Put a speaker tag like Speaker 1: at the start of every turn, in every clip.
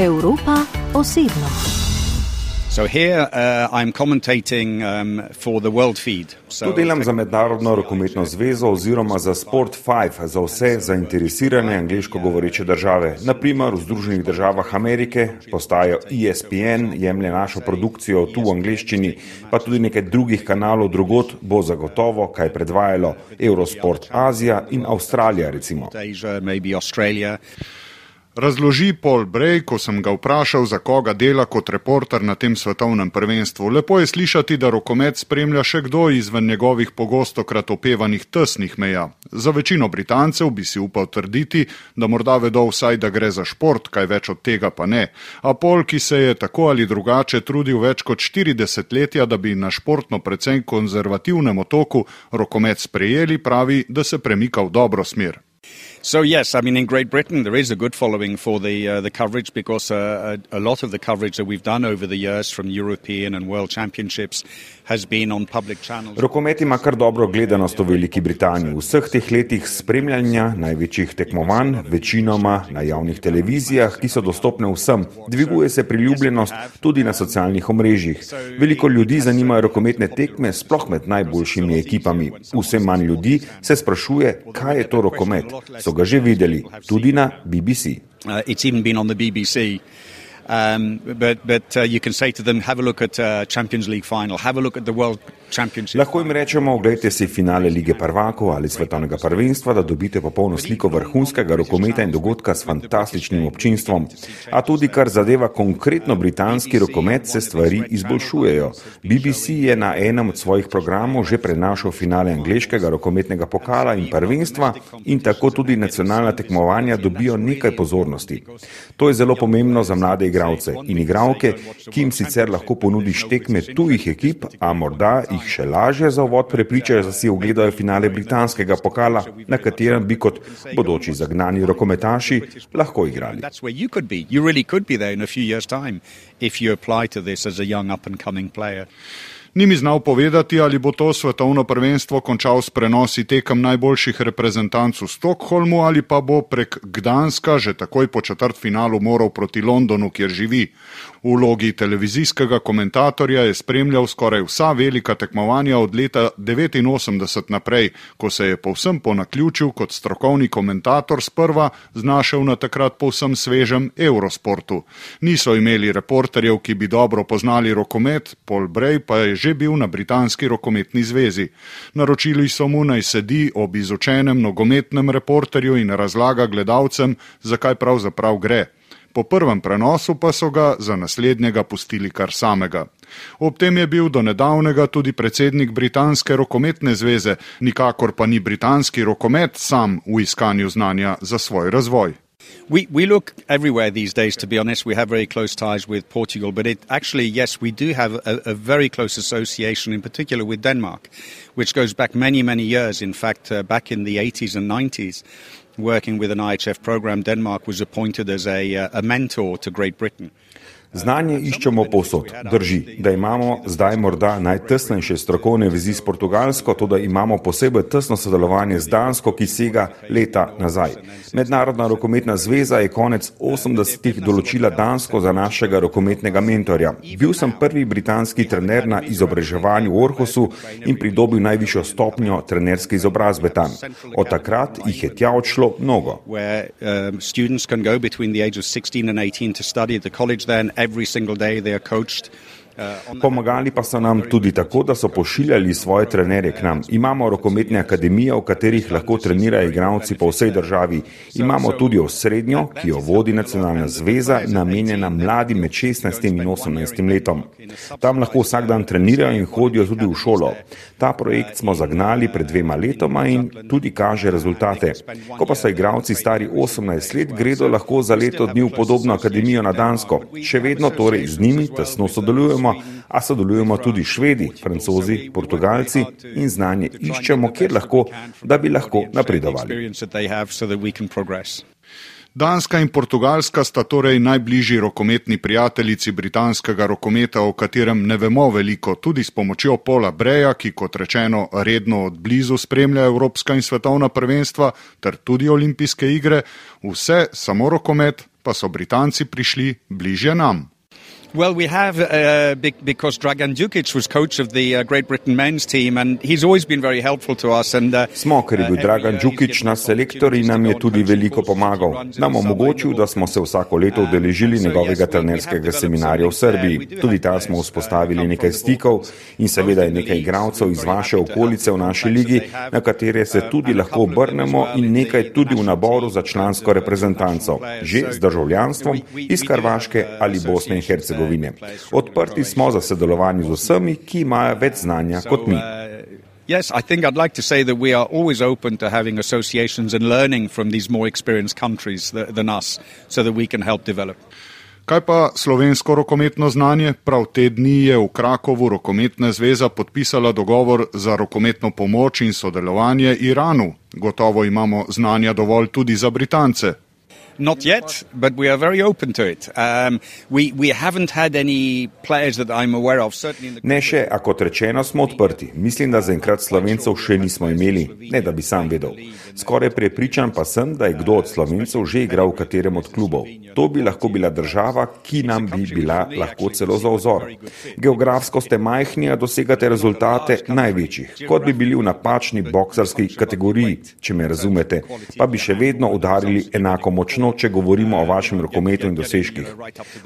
Speaker 1: Evropa osebno.
Speaker 2: So here uh, I'm commentating um, for the World Feed.
Speaker 3: So tu delam za Mednarodno rokometno zvezo oziroma za Sport 5 za vse zainteresirane angliško govoreče države. Naprimer v Združenih državah Amerike postajo ESPN, jemlje našo produkcijo tu v angliščini, pa tudi nekaj drugih kanalov drugot bo zagotovo kaj predvajalo Eurosport Azija in Avstralija recimo.
Speaker 2: Asia,
Speaker 4: Razloži Paul Bray, ko sem ga vprašal, za koga dela kot reporter na tem svetovnem prvenstvu. Lepo je slišati, da rokomet spremlja še kdo izven njegovih pogostokrat opevanih tesnih meja. Za večino Britancev bi si upal trditi, da morda vedo vsaj, da gre za šport, kaj več od tega pa ne. A Paul, ki se je tako ali drugače trudil več kot 40 letja, da bi na športno predvsem konzervativnem otoku rokomet sprejeli, pravi, da se premika v dobro smer.
Speaker 2: So yes, I mean in Great Britain there is a good following for the uh, the coverage because uh, a, a, lot of the coverage that we've done over the years from European and World Championships has been on public channels.
Speaker 3: Rokomet ima kar dobro gledanost v Veliki Britaniji. V vseh teh letih spremljanja največjih tekmovanj, večinoma na javnih televizijah, ki so dostopne vsem, dviguje se priljubljenost tudi na socialnih omrežjih. Veliko ljudi zanimajo rokometne tekme, sploh med najboljšimi ekipami. Vse manj ljudi se sprašuje, kaj je to rokomet. So so ga že videli, tudi na BBC.
Speaker 2: Uh, Um, but but uh, you can say to them, have a look at uh, Champions League final, have a look at the World
Speaker 3: Lahko jim rečemo, oglejte si finale lige prvakov ali svetovnega prvenstva, da dobite popolno sliko vrhunskega rokometa in dogodka s fantastičnim občinstvom. A tudi kar zadeva konkretno britanski rokomet, se stvari izboljšujejo. BBC je na enem od svojih programov že prenašal finale angliškega rokometnega pokala in prvenstva in tako tudi nacionalna tekmovanja dobijo nekaj pozornosti. To je zelo pomembno za mlade igralce in igralke, ki jim sicer lahko ponudiš tekme tujih ekip, a morda jih še lažje za uvod prepričajo, da si ogledajo finale britanskega pokala, na katerem bi kot bodoči zagnani rokometaši lahko igrali.
Speaker 4: Ni mi znal povedati, ali bo to svetovno prvenstvo končal s prenosi tekem najboljših reprezentanc v Stokholmu ali pa bo prek Gdanska že takoj po četrt finalu moral proti Londonu, kjer živi. V vlogi televizijskega komentatorja je spremljal skoraj vsa velika tekmovanja od leta 1989 naprej, ko se je povsem po naključju kot strokovni komentator sprva znašel na takrat povsem svežem Eurosportu. Niso imeli reporterjev, ki bi dobro poznali rokomet, Paul Bray pa je že bil na Britanski rokometni zvezi. Naročili so mu naj sedi ob izučenem nogometnem reporterju in razlaga gledalcem, zakaj pravzaprav gre. Po prvem prenosu pa so ga za naslednjega pustili kar samega. Ob tem je bil do nedavnega tudi predsednik Britanske rokometne zveze, nikakor pa ni britanski rokomet sam v iskanju znanja za svoj razvoj.
Speaker 2: We, we look everywhere these days, to be honest. We have very close ties with Portugal, but it actually, yes, we do have a, a very close association, in particular with Denmark, which goes back many, many years. In fact, uh, back in the 80s and 90s, working with an IHF program, Denmark was appointed as a, uh, a mentor to Great Britain.
Speaker 3: Znanje iščemo povsod. Drži, da imamo zdaj morda najtesnejše strokovne vezi s Portugalsko, to da imamo posebej tesno sodelovanje z Dansko, ki sega leta nazaj. Mednarodna rokometna zveza je konec 80-ih določila Dansko za našega rokometnega mentorja. Bil sem prvi britanski trener na izobraževanju v Orhusu in pridobil najvišjo stopnjo trenerske izobrazbe tam. Od takrat jih je tja odšlo mnogo. Um,
Speaker 2: every single day they are coached
Speaker 3: Pomagali pa so nam tudi tako, da so pošiljali svoje trenerje k nam. Imamo rokometne akademije, v katerih lahko trenirajo igralci po vsej državi. Imamo tudi osrednjo, ki jo vodi nacionalna zveza, namenjena mladim med 16 in 18 letom. Tam lahko vsak dan trenirajo in hodijo tudi v šolo. Ta projekt smo zagnali pred dvema letoma in tudi kaže rezultate. Ko pa so igralci stari 18 let, gredo lahko za leto dni v podobno akademijo na Dansko. Še vedno torej z njimi tesno sodelujemo sodelujemo, a sodelujemo tudi švedi, francozi, portugalci in znanje iščemo, kjer lahko, da bi lahko napredovali.
Speaker 4: Danska in Portugalska sta torej najbližji rokometni prijateljici britanskega rokometa, o katerem ne vemo veliko, tudi s pomočjo Pola Breja, ki kot rečeno redno od blizu spremlja Evropska in svetovna prvenstva ter tudi olimpijske igre, vse samo rokomet pa so Britanci prišli bližje nam.
Speaker 2: Well, we have uh, because Dragan Djukic was coach of the uh, Great Britain men's team, and he's always been very helpful to us. And, uh,
Speaker 3: smo, ker je bil uh, Dragan Djukic naš selektor in nam je tudi veliko pomagal. Nam omogočil, da smo se vsako leto udeležili njegovega trenerskega seminarja v Srbiji. Tudi tam smo vzpostavili nekaj stikov in seveda je nekaj igralcev iz vaše okolice v naši ligi, na katere se tudi lahko obrnemo in nekaj tudi v naboru za člansko reprezentanco, že z državljanstvom iz Karvaške ali Bosne in Hercegovine trgovine. Odprti smo za sodelovanje z vsemi, ki imajo več znanja kot mi.
Speaker 2: Yes, I think I'd like to say that we are always open to having associations and learning from these more experienced countries than us so that we can help develop.
Speaker 4: Kaj pa slovensko rokometno znanje? Prav te dni je v Krakovu rokometna zveza podpisala dogovor za rokometno pomoč in sodelovanje Iranu. Gotovo imamo znanja dovolj tudi za Britance.
Speaker 2: Not yet, but we are very open to it. Um, we, we haven't had any players that I'm aware of.
Speaker 3: Ne še, a kot rečeno, smo odprti. Mislim, da zaenkrat slovencev še nismo imeli, ne da bi sam vedel. Skoraj prepričan pa sem, da je kdo od slovencev že igral v katerem od klubov. To bi lahko bila država, ki nam bi bila lahko celo za ozor. Geografsko ste majhni, a dosegate rezultate največjih, kot bi bili v napačni boksarski kategoriji, če me razumete, pa bi še vedno udarili enako močno če govorimo o vašem rokometu in dosežkih.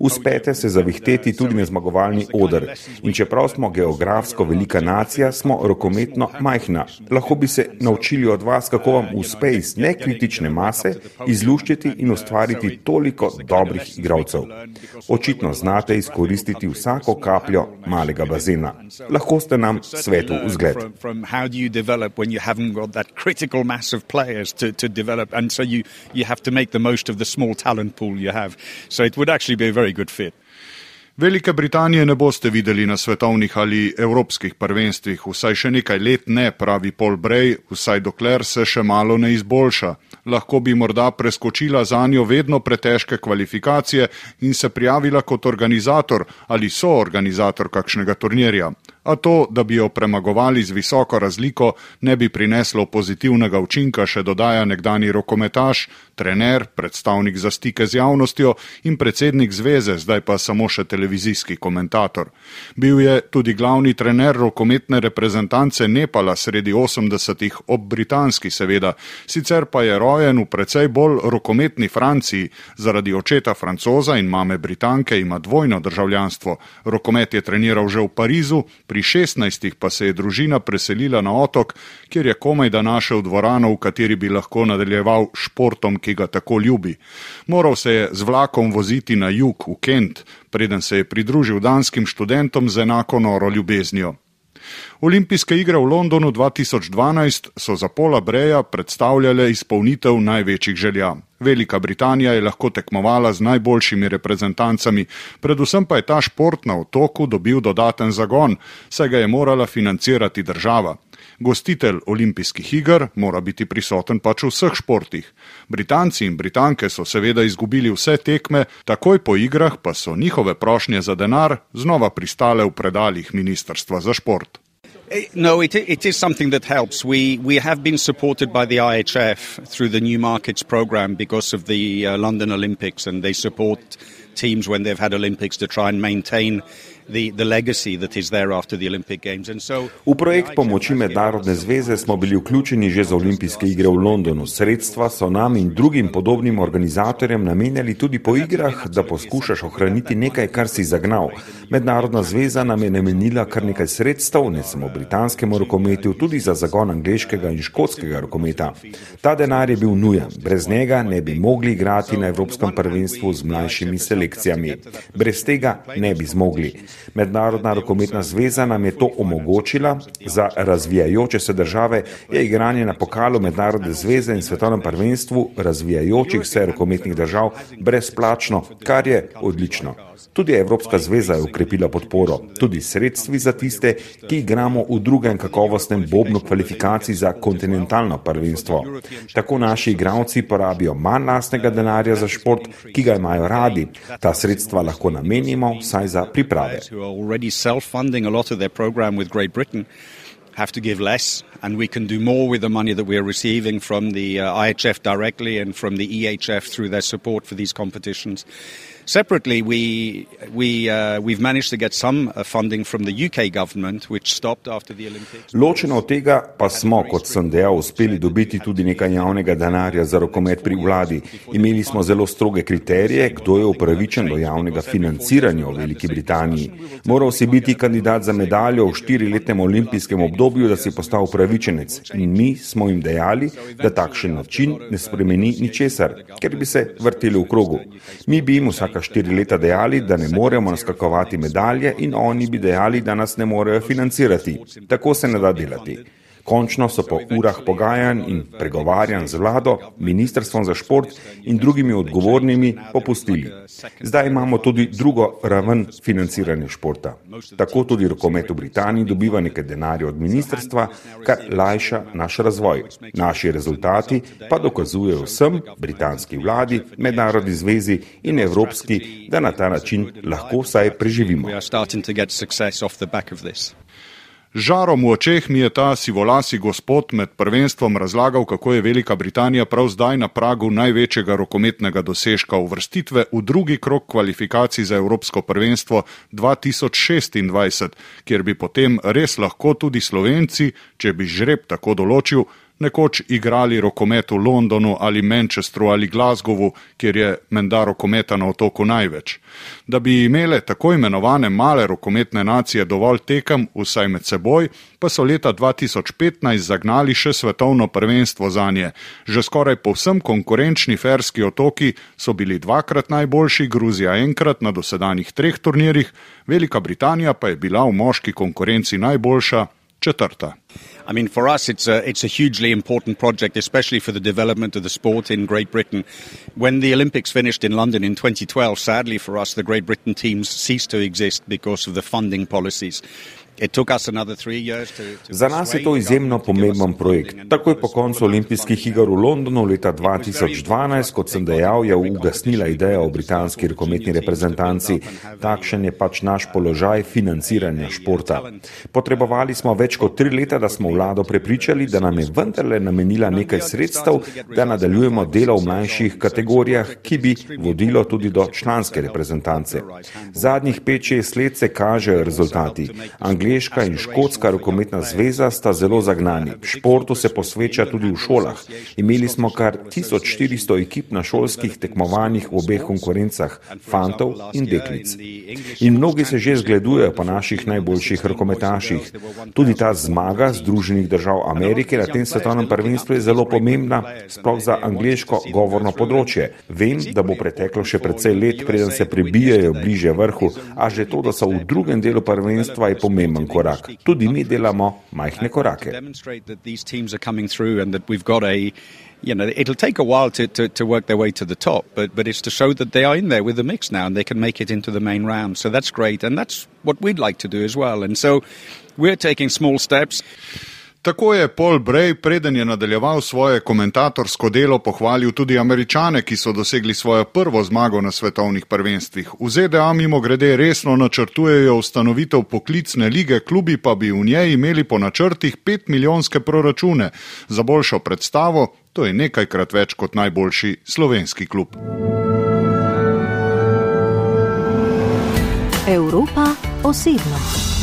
Speaker 3: Uspete se zavihteti tudi na zmagovalni odr. In čeprav smo geografsko velika nacija, smo rokometno majhna. Lahko bi se naučili od vas, kako vam uspe iz nekritične mase izluščiti in ustvariti toliko dobrih igralcev. Očitno znate izkoristiti vsako kapljo malega bazena. Lahko ste nam svetu vzgled. To develop, and so you, you have to make the most of the small talent pool you have. So it would actually be a very good fit.
Speaker 4: Velike Britanije ne boste videli na svetovnih ali evropskih prvenstvih, vsaj še nekaj let ne, pravi Paul Bray, vsaj dokler se še malo ne izboljša. Lahko bi morda preskočila za njo vedno pretežke kvalifikacije in se prijavila kot organizator ali soorganizator kakšnega turnirja a to, da bi jo premagovali z visoko razliko, ne bi prineslo pozitivnega učinka, še dodaja nekdani rokometaš, trener, predstavnik za stike z javnostjo in predsednik zveze, zdaj pa samo še televizijski komentator. Bil je tudi glavni trener rokometne reprezentance Nepala sredi 80-ih, ob britanski seveda, sicer pa je rojen v precej bolj rokometni Franciji, zaradi očeta francoza in mame britanke ima dvojno državljanstvo. Rokomet je treniral že v Parizu, pri 16 pa se je družina preselila na otok, kjer je komaj da našel dvorano, v kateri bi lahko nadaljeval športom, ki ga tako ljubi. Moral se je z vlakom voziti na jug, v Kent, preden se je pridružil danskim študentom z enako noro ljubeznijo. Olimpijske igre v Londonu 2012 so za Pola Breja predstavljale izpolnitev največjih želja. Velika Britanija je lahko tekmovala z najboljšimi reprezentancami, predvsem pa je ta šport na otoku dobil dodaten zagon, saj ga je morala financirati država. Gostitelj olimpijskih iger mora biti prisoten pač v vseh športih. Britanci in Britanke so seveda izgubili vse tekme, takoj po igrah pa so njihove prošnje za denar znova pristale v predaljih Ministrstva za šport.
Speaker 2: Eh, no, it, it is something that helps. We, we have been supported by the IHF through the New Markets program because of the uh, London Olympics, and they support teams when they've had Olympics to try and maintain
Speaker 3: v projekt pomoči Mednarodne zveze smo bili vključeni že za olimpijske igre v Londonu. Sredstva so nam in drugim podobnim organizatorjem namenjali tudi po igrah, da poskušaš ohraniti nekaj, kar si zagnal. Mednarodna zveza nam je namenila kar nekaj sredstev, ne samo britanskemu rokometu, tudi za zagon angliškega in škotskega rokometa. Ta denar je bil nujen, brez njega ne bi mogli igrati na Evropskem prvenstvu z mlajšimi selekcijami. Brez tega ne bi zmogli. Mednarodna rokometna zveza nam je to omogočila. Za razvijajoče se države je igranje na pokalu Mednarodne zveze in svetovnem prvenstvu razvijajočih se rokometnih držav brezplačno, kar je odlično. Tudi Evropska zveza je ukrepila podporo, tudi sredstvi za tiste, ki igramo v drugem kakovostnem bobnu kvalifikacij za kontinentalno prvenstvo. Tako naši igravci porabijo manj lastnega denarja za šport, ki ga imajo radi. Ta sredstva lahko namenimo vsaj za priprave.
Speaker 2: who are already self funding a lot of their program with Great Britain have to give less. And we can do more with the money that we are receiving from the uh, IHF directly and from the EHF through their support for these competitions. Separately, we, we, uh, we've managed to get some uh, funding from the UK government, which stopped after the Olympics.
Speaker 3: Ločeno od tega pa smo, kot sem dejal, uspeli dobiti tudi nekaj javnega denarja za rokomet pri vladi. Imeli smo zelo stroge kriterije, kdo je upravičen do javnega financiranja v Veliki Britaniji. Moral si biti kandidat za medaljo v štiriletnem olimpijskem obdobju, da si postal upravičenec. In mi smo jim dejali, da takšen način ne spremeni ničesar, ker bi se vrteli v krogu. Mi bi jim vsaka štiri leta dejali, da ne moremo naskakovati medalje in oni bi dejali, da nas ne morejo financirati. Tako se ne da delati. Končno so po urah pogajanj in pregovarjanj z vlado, ministrstvom za šport in drugimi odgovornimi popustili. Zdaj imamo tudi drugo raven financiranja športa. Tako tudi rokomet v Britaniji dobiva nekaj denarja od ministrstva, kar lajša naš razvoj. Naši rezultati pa dokazujejo vsem, britanski vladi, mednarodni zvezi in evropski, da na ta način lahko vsaj preživimo.
Speaker 4: Žarom v očeh mi je ta sivolasi gospod med prvenstvom razlagal, kako je Velika Britanija prav zdaj na pragu največjega rokometnega dosežka uvrstitve v drugi krok kvalifikacij za Evropsko prvenstvo 2026, kjer bi potem res lahko tudi Slovenci, če bi žreb tako določil, nekoč igrali rokomet v Londonu ali Manchesteru ali Glasgowu, kjer je menda rokometa na otoku največ. Da bi imele tako imenovane male rokometne nacije dovolj tekem vsaj med seboj, pa so leta 2015 zagnali še svetovno prvenstvo za nje. Že skoraj povsem konkurenčni ferski otoki so bili dvakrat najboljši, Gruzija enkrat na dosedanjih treh turnirjih, Velika Britanija pa je bila v moški konkurenci najboljša,
Speaker 2: I mean, for us, it's a, it's a hugely important project, especially for the development of the sport in Great Britain. When the Olympics finished in London in 2012, sadly for us, the Great Britain teams ceased to exist because of the funding policies.
Speaker 3: Za nas je to izjemno pomemben projekt. Takoj po koncu olimpijskih iger v Londonu leta 2012, kot sem dejal, je ugasnila ideja o britanski rokometni reprezentanci. Takšen je pač naš položaj financiranja športa. Potrebovali smo več kot tri leta, da smo vlado prepričali, da nam je vendarle namenila nekaj sredstev, da nadaljujemo delo v mlajših kategorijah, ki bi vodilo tudi do članske reprezentance. Zadnjih 5-6 let se kažejo rezultati. Anglija Angliška in Škotska rokometna zveza sta zelo zagnani. Športu se posveča tudi v šolah. Imeli smo kar 1400 ekip na šolskih tekmovanjih v obeh konkurencah, fantov in deklic. In mnogi se že zgledujejo po naših najboljših rokometaših. Tudi ta zmaga Združenih držav Amerike na tem svetovnem prvenstvu je zelo pomembna, sploh za angliško govorno področje. Vem, da bo preteklo še precej let, preden se prebijajo bliže vrhu, a že to, da so v drugem delu prvenstva, je pomembno pomemben korak. Tudi mi delamo majhne korake.
Speaker 2: You know, it'll take a while to, to, to work their way to the top, but, but it's to show that they are in there with the mix now and they can make it into the main round. So that's great. And that's what we'd like to do as well. And so we're taking small steps.
Speaker 4: Tako je Paul Bray, preden je nadaljeval svoje komentatorsko delo, pohvalil tudi američane, ki so dosegli svojo prvo zmago na svetovnih prvenstvih. V ZDA mimo grede resno načrtujejo ustanovitev poklicne lige, klubi pa bi v njej imeli po načrtih 5 milijonske proračune. Za boljšo predstavo, to je nekajkrat več kot najboljši slovenski klub.
Speaker 1: Evropa osebno.